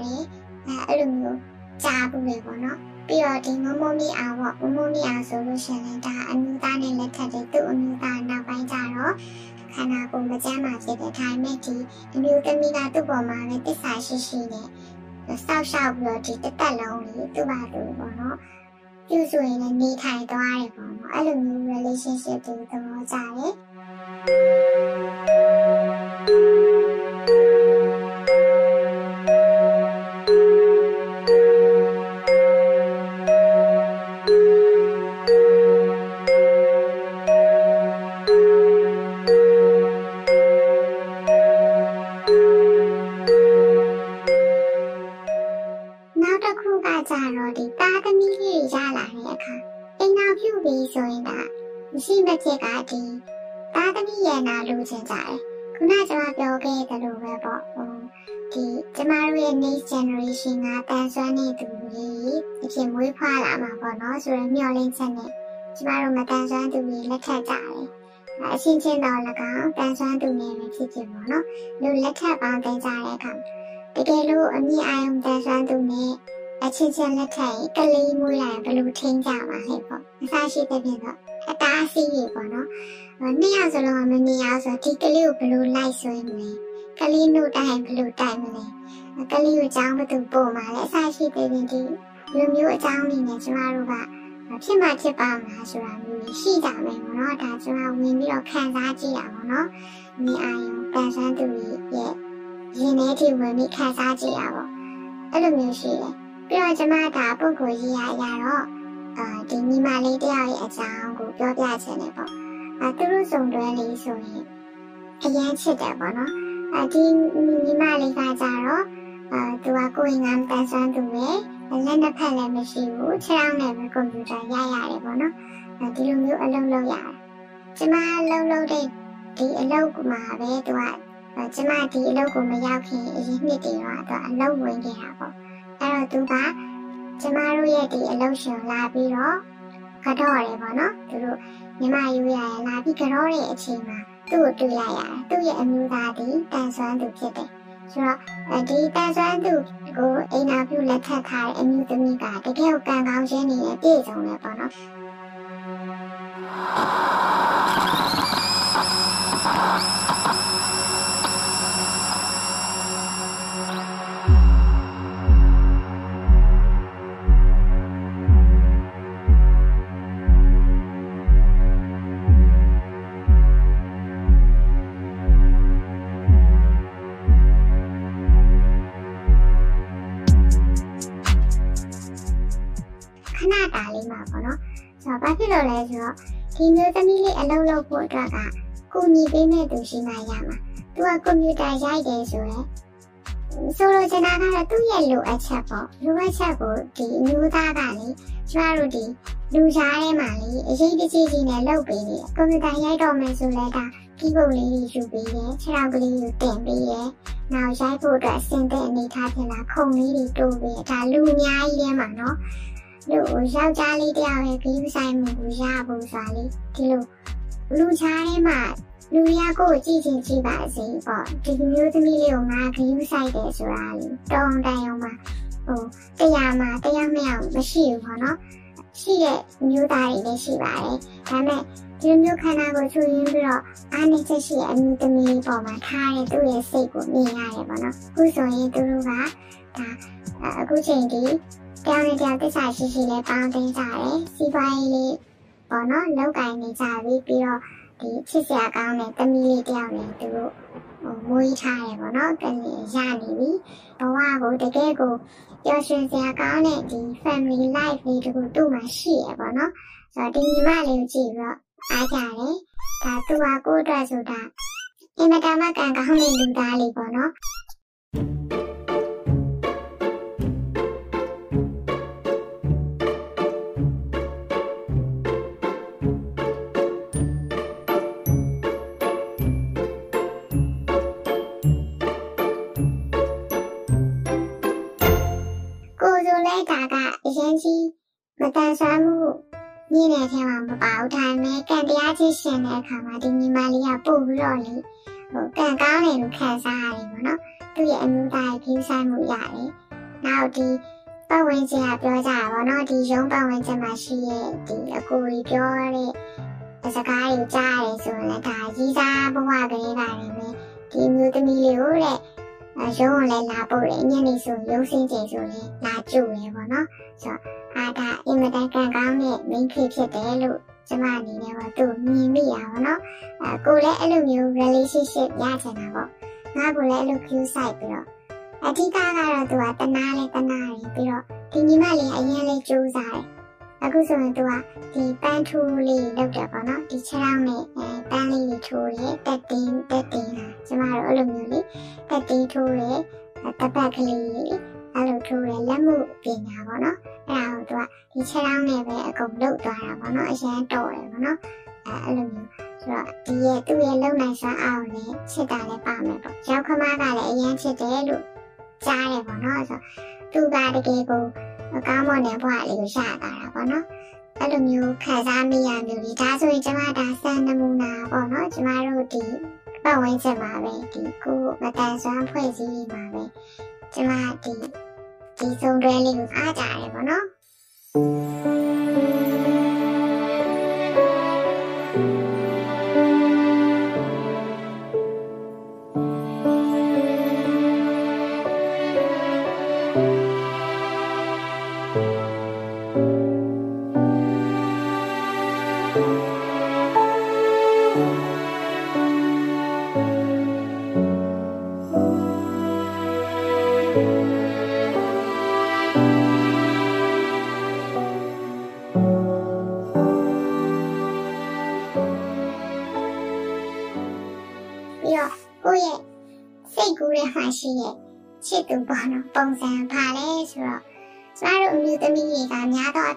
အဲအဲ့လိုမျိုးကြားဘူးလေပေါ့နော်ပြီးတော့ဒီမမမီအောင်ပေါ့မမမီအောင်ဆိုလို့ရှိရင်ဒါအမှုသားနဲ့လက်ထက်တဲ့သူ့အမှုသားနောက်ပိုင်းကျတော့ခန္ဓာကိုယ်မကျန်းမာဖြစ်တဲ့ဒါပေမဲ့ဒီအမျိုးသမီးကသူ့ပေါ်မှာပဲတစ္ဆာရှိရှိနဲ့စောက်ရှောက်ပြီးတော့ဒီတစ်သက်လုံးလေးသူ့ဘာသူပေါ့နော်ပြုဆိုရင်လည်းနေထိုင်သွားတယ်ပေါ့နော်အဲ့လိုမျိုး relationship တွေသဘောကျတယ် နောက်တစ်ခုကကြတော့ဒီတာသမီးလေးရလာတဲ့အခါအိမ်နောက်ပြုပြီးဆိုရင်ကမရှိမဖြစ်ကဒီ တာသမီးရဲ့နာလူချင်ကြတယ်ခုနကျွန်မပြောခဲ့သလိုပဲပေါ့ဟိုဒီကျမတို့ရဲ့ next generation ကတန်ဆွမ်းနေသူတွေအဖြစ်မွေးဖွားလာမှာပေါ့နော်ဆိုတော့မျှော်လင့်ချက်နဲ့ကျမတို့မတန်ဆွမ်းသူတွေလက်ထပ်ကြတယ်အရှင်းချင်းတော့၎င်းတန်ဆွမ်းသူတွေပဲဖြစ်ဖြစ်ပေါ့နော်လူလက်ထပ်ပေါင်းတင်ကြတဲ့အခါတကယ်လို့အမြင့်အာရုံတန်ဆွမ်းသူနဲ့အချင်းချင်းလက်ထပ်ရင်ကလေးမွေးလာရင်ဘယ်လိုထိန်းကြမှာလဲပေါ့အစားရှိတဲ့ပြင်တော့အ တားအဆီးတွေပေါ့နော်နှစ်ယောက်စလုံးမမြင်အောင်ဆိုဒီကလေးကိုဘယ်လိုလိုက်ဆွဲမလဲကလေးနှုတ်တိုင်းဘယ်လိုတိုက်မလဲကလေးကိုကြောင်းဘယ်သူပို့မှာလဲအစားရှိတဲ့ပြင်ဒီလူမျိုးအကြောင်းတွေနဲ့ကျမတို့ကဖြစ်မှဖြစ်ပါမလားဆိုတာမျိုးရှိကြမယ်ပေါ့နော်ဒါကျမဝင်ပြီးတော့ခံစားကြည့်ရပါတော့မြင်အာရုံပန်ဆန်းသူရဲ့ရင်ထဲထိဝင်ပြီးခံစားကြည့်ရပါအဲ့လိုမျိုးရှိတယ်ပြီးတော့ကျမဒါပုဂ္ဂိုလ်ရေးရရတော့ အာဒီညီမလေးတယောက်ရဲ့အကြောင်းကိုပြောပြချင်တယ်ပေါ့အဲသူတို့စုံတွဲလေးဆိုရင်အရင်ချစ်တယ်ပေါ့နော်အဲဒီညီမလေးကကြတော့အာသူကကိုယ်ငမ်းတန်းဆန်းသူပဲလက်နှစ်ဖက်လည်းမရှိဘူးခြေထောက်နဲ့ပဲကွန်ပျူတာရရတယ်ပေါ့နော်အဲဒီလိုမျိုးအလုပ်လုပ်ရတယ်ကျမအလုပ်လုပ်တဲ့ဒီအလုပ်မှာပဲသူကကျမဒီအလုပ်ကိုမရောက်ခင်အရင်နှစ်တည်းတော့အလုပ်ဝင်ခဲ့တာပေါ့အဲ့တော့သူက ကျမတို့ရဲ့ဒီအလုပ်ရှင်လာပြီးတော့ကတော့တယ်ပေါ့နော်သူတို့မြမယူရရလာပြီးကတော့တဲ့အချိန်မှာသူ့ကိုတွေ့လိုက်ရတယ်သူ့ရဲ့အမျိုးသားဒီတန်ဆွမ်းသူဖြစ်တယ်ဆိုတော့ဒီတန်ဆွမ်းသူကိုအိမ်နာပြုလက်ထပ်ထားတဲ့အမျိုးသမီးကတကယ်ကိုကံကောင်းခြင်းနေနဲ့ပြည့်စုံတယ်ပေါ့နော် ဖြစ်လို့လဲဆိုတော့ဒီမျိုးသမီးလေးအလုပ်လုပ်ဖို့အတွက်ကကိုညီပေးမဲ့သူရှိမှရမှာသူကကွန်ပျူတာရိုက်တယ်ဆိုရင်ဆိုလိုချင်တာကတော့သူ့ရဲ့လိုအပ်ချက်ပေါ့လိုအပ်ချက်ကိုဒီအမျိုးသားကလေကျမတို့ဒီလူကြားထဲမှာလေအရေးတကြီးကြီးနဲ့လုပ်ပေးနေတယ်ကွန်ပျူတာရိုက်တော့မယ်ဆိုလဲဒါကီးဘုတ်လေးယူပေးတယ်ခြေထောက်ကလေးကိုတင်ပေးတယ်နောက်ရိုက်ဖို့အတွက်အဆင်သင့်အနေထားဖြစ်လာခုံလေးတွေတိုးပေးဒါလူအများကြီးထဲမှာနော် လို့ယောက်ျားလေးတယောက်ရဲ့ဂိမ်းဆိုင်မှုကိုရဖို့ဆိုတာလေဒီလိုလူချားထဲမှာလူရကိုကြည့်ချင်းကြည့်ပါစေပေါ့ဒီမျိုးသမီးလေးကိုငါဂိမ်းဆိုင်တယ်ဆိုတာလေတောင်းတန်အောင်မှာဟိုတရားမှာတရားမရမရှိဘူးပေါ့နော်ရှိတဲ့မျိုးသားတွေလည်းရှိပါတယ်ဒါပေမဲ့ဒီမျိုးခန္ဓာကိုချူရင်းပြီးတော့အားနည်းချက်ရှိတဲ့အမျိုးသမီးပေါ်မှာထားတဲ့သူ့ရဲ့စိတ်ကိုမြင်ရတယ်ပေါ့နော်အခုဆိုရင်သူတို့ကဒါအခုချိန်ဒီ တရားနဲ့တရားသစ္စာရှိရှိလေးပေါင်းသိကြတယ်စီးပွားရေးလေးပေါ့နော်လောက်ကင်နေကြပြီးပြီးတော့ဒီချစ်စရာကောင်းတဲ့သမီးလေးတယောက်နဲ့သူတို့ဟိုမွေးထားတယ်ပေါ့နော်ကလေးရနေပြီဘဝကိုတကယ်ကိုပျော်ရွှင်စရာကောင်းတဲ့ဒီ family life လေးတခုသူ့မှာရှိရပေါ့နော်ဆိုတော့ဒီညီမလေးကိုကြည့်ပြီးတော့အားကြတယ်ဒါသူဟာကိုယ့်အတွက်ဆိုတာအင်မတန်မှကံကောင်းတဲ့လူသားလေးပေါ့နော် မတန်ဆွမ်းမှုညင်းတဲ့ထဲမှာမပါဘူးဒါပေမဲ့ကံတရားချင်းရှင်တဲ့အခါမှာဒီညီမလေးကပို့ပြီးတော့လေဟိုကံကောင်းတယ်လို့ခံစားရတယ်ပေါ့နော်သူ့ရဲ့အမျိုးသားရဲ့ကြီးဆိုင်မှုရတယ်နောက်ဒီပတ်ဝန်းကျင်ကပြောကြတာပေါ့နော်ဒီရုံးပတ်ဝန်းကျင်မှာရှိရဲ့ဒီအကိုကြီးပြောတဲ့စကားတွေကြားရတယ်ဆိုရင်လည်းဒါကြီးစားဘဝကလေးပါတယ်ပဲဒီမျိုးသမီးလေးကိုတဲ့ရုံးကိုလည်းလာပို့တယ်ညနေဆိုရုံးစင်းချိန်ဆိုလည်းလာကြည့်ရပေါ့နော်ဆိုတော့ အာဒါအင်မတန်ကံကောင်းတဲ့ main key ဖြစ်တယ်လို့ကျမအနေနဲ့တော့သူမြင်မိရပါတော့အဲကိုလည်းအဲ့လိုမျိုး relationship ရချင်တာပေါ့ငါကိုလည်းအဲ့လို view site ပြီးတော့အဓိကကတော့သူကတနာလဲတနာရပြီးတော့ဒီညီမလေးအရင်လေးစူးစားတယ်အခုဆိုရင်သူကဒီပန်းထူးလေးလုပ်တယ်ပေါ့နော်ဒီခြေထောက်နဲ့အဲပန်းလေးတွေထိုးတယ်တက်တင်းတက်တင်းလာကျမတို့အဲ့လိုမျိုးလေးတက်တင်းထိုးတယ်တပတ်ကလေးလေး အဲ့လိုထိုးတယ်လက်မှုပညာပေါ့နော်အဲ့ဒါကိုသူကဒီခြေထောက်နဲ့ပဲအကုန်လုပ်သွားတာပေါ့နော်အရင်တော့တယ်ပေါ့နော်အဲအဲ့လိုမျိုးဆိုတော့ဒီရဲ့သူ့ရဲ့လုံနိုင်စွမ်းအောင်လည်းချစ်တာလည်းပါမယ်ပေါ့ရောက်ခမကလည်းအရင်ချစ်တယ်လို့ကြားတယ်ပေါ့နော်ဆိုတော့သူကတကယ်ကိုအကောင်းမွန်တဲ့ဘဝလေးကိုရတာတာပေါ့နော်အဲ့လိုမျိုးခံစားမိရမျိုးဒီဒါဆိုရင်ကျမဒါစံနမူနာပေါ့နော်ကျမတို့ဒီပတ်ဝန်းကျင်မှာပဲဒီကိုမတန်ဆွမ်းဖွဲ့စည်းမှာပဲ ကျမဒီဒီဆုံးတွဲလေးကိုအားကြရတယ်ပေါ့နော်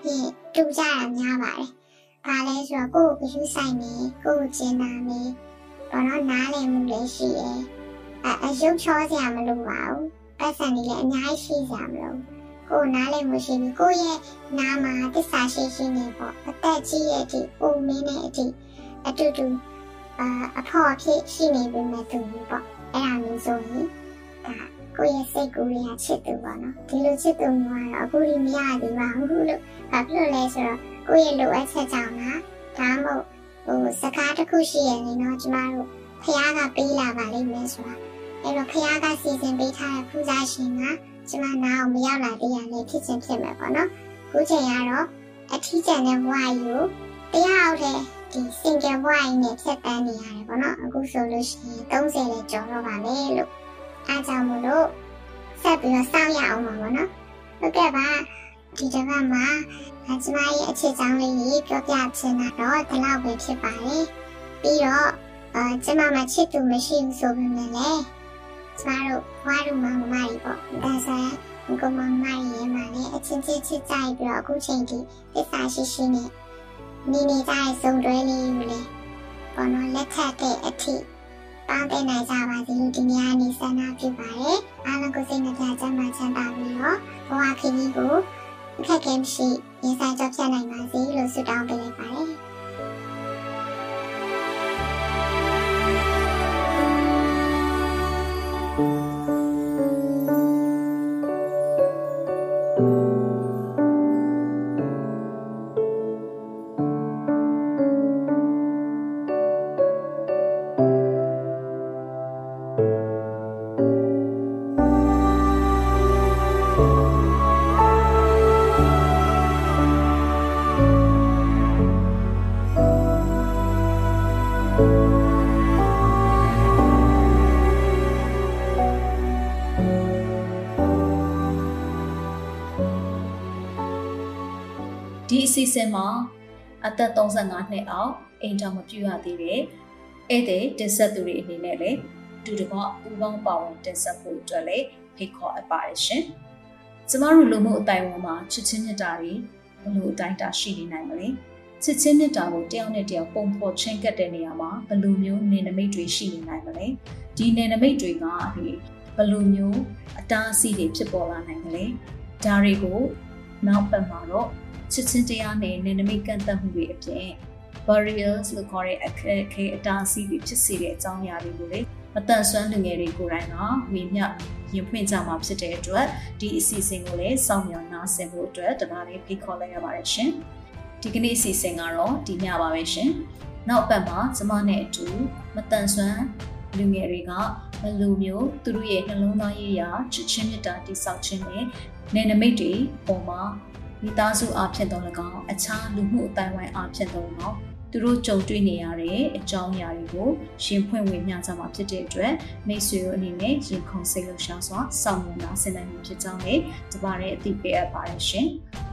ဖြစ်တူကြတာများပါတယ်။ပါလဲဆိုတော့ကိုယ့်ကိုယူဆိုင်နေကိုယ့်ကိုကျင်နာနေပေါ့နော်နားလည်မှုလည်းရှိရဲ့အအယုတ်ချောစရာမလိုပါဘူး။ပတ်စံတွေလည်းအများကြီးရှိစရာမလိုဘူး။ကိုယ်နားလည်မှုရှိပြီးကိုယ့်ရဲ့နားမှာတစ္ဆာရှိရှိနေပေါ့အသက်ကြီးရဲ့အထိအိုမင်းနဲ့အထိအတူတူအာအဖော်အဖြစ်ရှိနေပြီမဲ့သူပေါ့အဲ့ဒါမျိုးဆိုရင်ဒါ ကိုယ့်ရဲ့စိတ်ကူးရချစ်သူပေါ့နော်ဒီလိုချစ်သူမျိုးကတော့အခုဒီမရသေးပါဘူးလို့ဘာဖြစ်လို့လဲဆိုတော့ကိုယ့်ရဲ့လိုအပ်ချက်ကြောင့်လားဒါမှမဟုတ်ဟိုစကားတစ်ခုရှိရင်နော်ကျမတို့ဖះကပေးလာပါလိမ့်မယ်ဆိုတာအဲ့တော့ဖះကစီစဉ်ပေးထားတဲ့ပူဇာရှင်ကကျမနာအောင်မရောက်လာသေးရလေဖြစ်ချင်းဖြစ်မယ်ပေါ့နော်ခုချိန်ကတော့အထီးကျန်တဲ့ဘဝကြီးကိုတရားအောင်တဲ့ဒီ single ဘဝကြီးနဲ့ဖြတ်တန်းနေရတယ်ပေါ့နော်အခုဆိုလို့ရှိရင်30လည်းကျော်တော့ပါမယ်လို့ အားကြောင့်မလို့ဆက်ပြီးတော့စောင့်ရအောင်ပါပေါ့နော်ဟုတ်ကဲ့ပါဒီတစ်ပတ်မှာအကျမရဲ့အခြေအကြောင်းလေးကြီးပြောပြချင်တာတော့ဒီလောက်ပဲဖြစ်ပါတယ်ပြီးတော့အာကျမမချစ်သူမရှိဘူးဆိုပေမဲ့လည်းကျမတို့ဘွားတို့မမမကြီးပေါ့ဒါဆိုရင်ကိုမမကြီးရဲ့မှာလည်းအချင်းချင်းချစ်ကြိုက်ပြီးတော့အခုချိန်ထိသစ္စာရှိရှိနဲ့နေနေကြတဲ့စုံတွဲလေးကိုလည်းပေါ်တော့လက်ထပ်တဲ့အထိ ပေါင်းတင်နိုင်ကြပါစေလို့ဒီနေ့အနေဆန္ဒပြုပါတယ်အားလုံးကိုစိတ်နှပြချမ်းသာချမ်းသာပြီးတော့ဘဝခရီးကိုအခက်အခဲမရှိရင်ဆိုင်ကြောဖြတ်နိုင်ပါစေလို့ဆုတောင်းပေးလိုက်ပါတယ် စီအစဉ်မှာအသက်35နှစ်အောက်အိမ်တော်မပြည့်ရသေးတဲ့ဧည့်သည်တင်ဆက်သူတွေအနေနဲ့လည်းတူတကွပူပေါင်းပါဝင်တင်ဆက်ဖို့အတွက်လည်းဖိတ်ခေါ်အပ်ပါတယ်ရှင်။ကျမတို့လူမှုအတိုင်းအဝန်မှာချစ်ချင်းမြတ်တာတွေဘလို့အတိုင်းတာရှိနေနိုင်မလဲ။ချစ်ချင်းမြတ်တာကိုတယောက်နဲ့တယောက်ပုံဖော်ချင်းကပ်တဲ့နေရာမှာဘလို့မျိုးနေနမိတ်တွေရှိနေနိုင်မလဲ။ဒီနေနမိတ်တွေကဒီဘလို့မျိုးအတားအဆီးတွေဖြစ်ပေါ်လာနိုင်မလဲ။ဒါတွေကိုနောက်ပတ်မှာတော့ ချစ်ချင်းတရားနဲ့နယ်နိမိတ်ကန့်သတ်မှုတွေအပြင် barriers လို့ခေါ်တဲ့အခက်အခဲအတားအဆီးတွေဖြစ်စေတဲ့အကြောင်းအရာတွေကိုလေမတန်ဆွမ်းလူငယ်တွေကိုယ်တိုင်ကဝေမျှရင်ဖွင့်ကြမှာဖြစ်တဲ့အတွက်ဒီအစီအစဉ်ကိုလည်းစောင့်မျှော်နားဆင်ဖို့အတွက်တပါးလေးဖိတ်ခေါ်လိုက်ရပါတယ်ရှင်ဒီကနေ့အစီအစဉ်ကတော့ဒီညပါပဲရှင်နောက်ပတ်မှာကျမနဲ့အတူမတန်ဆွမ်းလူငယ်တွေကဘယ်လိုမျိုးသူတို့ရဲ့နှလုံးသားရေးရာချစ်ချင်းမြတ်တာတိဆောက်ခြင်းနဲ့နယ်နိမိတ်တွေပေါ်မှာ မိသားစုအဖြစ်တော့၎င်းအခြားလူမှုအတိုင်းဝိုင်းအဖြစ်တော့၎င်းသူတို့ကြုံတွေ့နေရတဲ့အကြောင်းအရာတွေကိုရှင်ဖွင့်ဝေမျှကြမှာဖြစ်တဲ့အတွက်မိတ်ဆွေတို့အနေနဲ့ရင်ခုန်စိတ်လှုပ်ရှားစွာစောင့်မျှော်နာဆင်နိုင်မှုဖြစ်ကြောင်းလည်းတပါးရဲ့အသိပေးအပ်ပါတယ်ရှင်။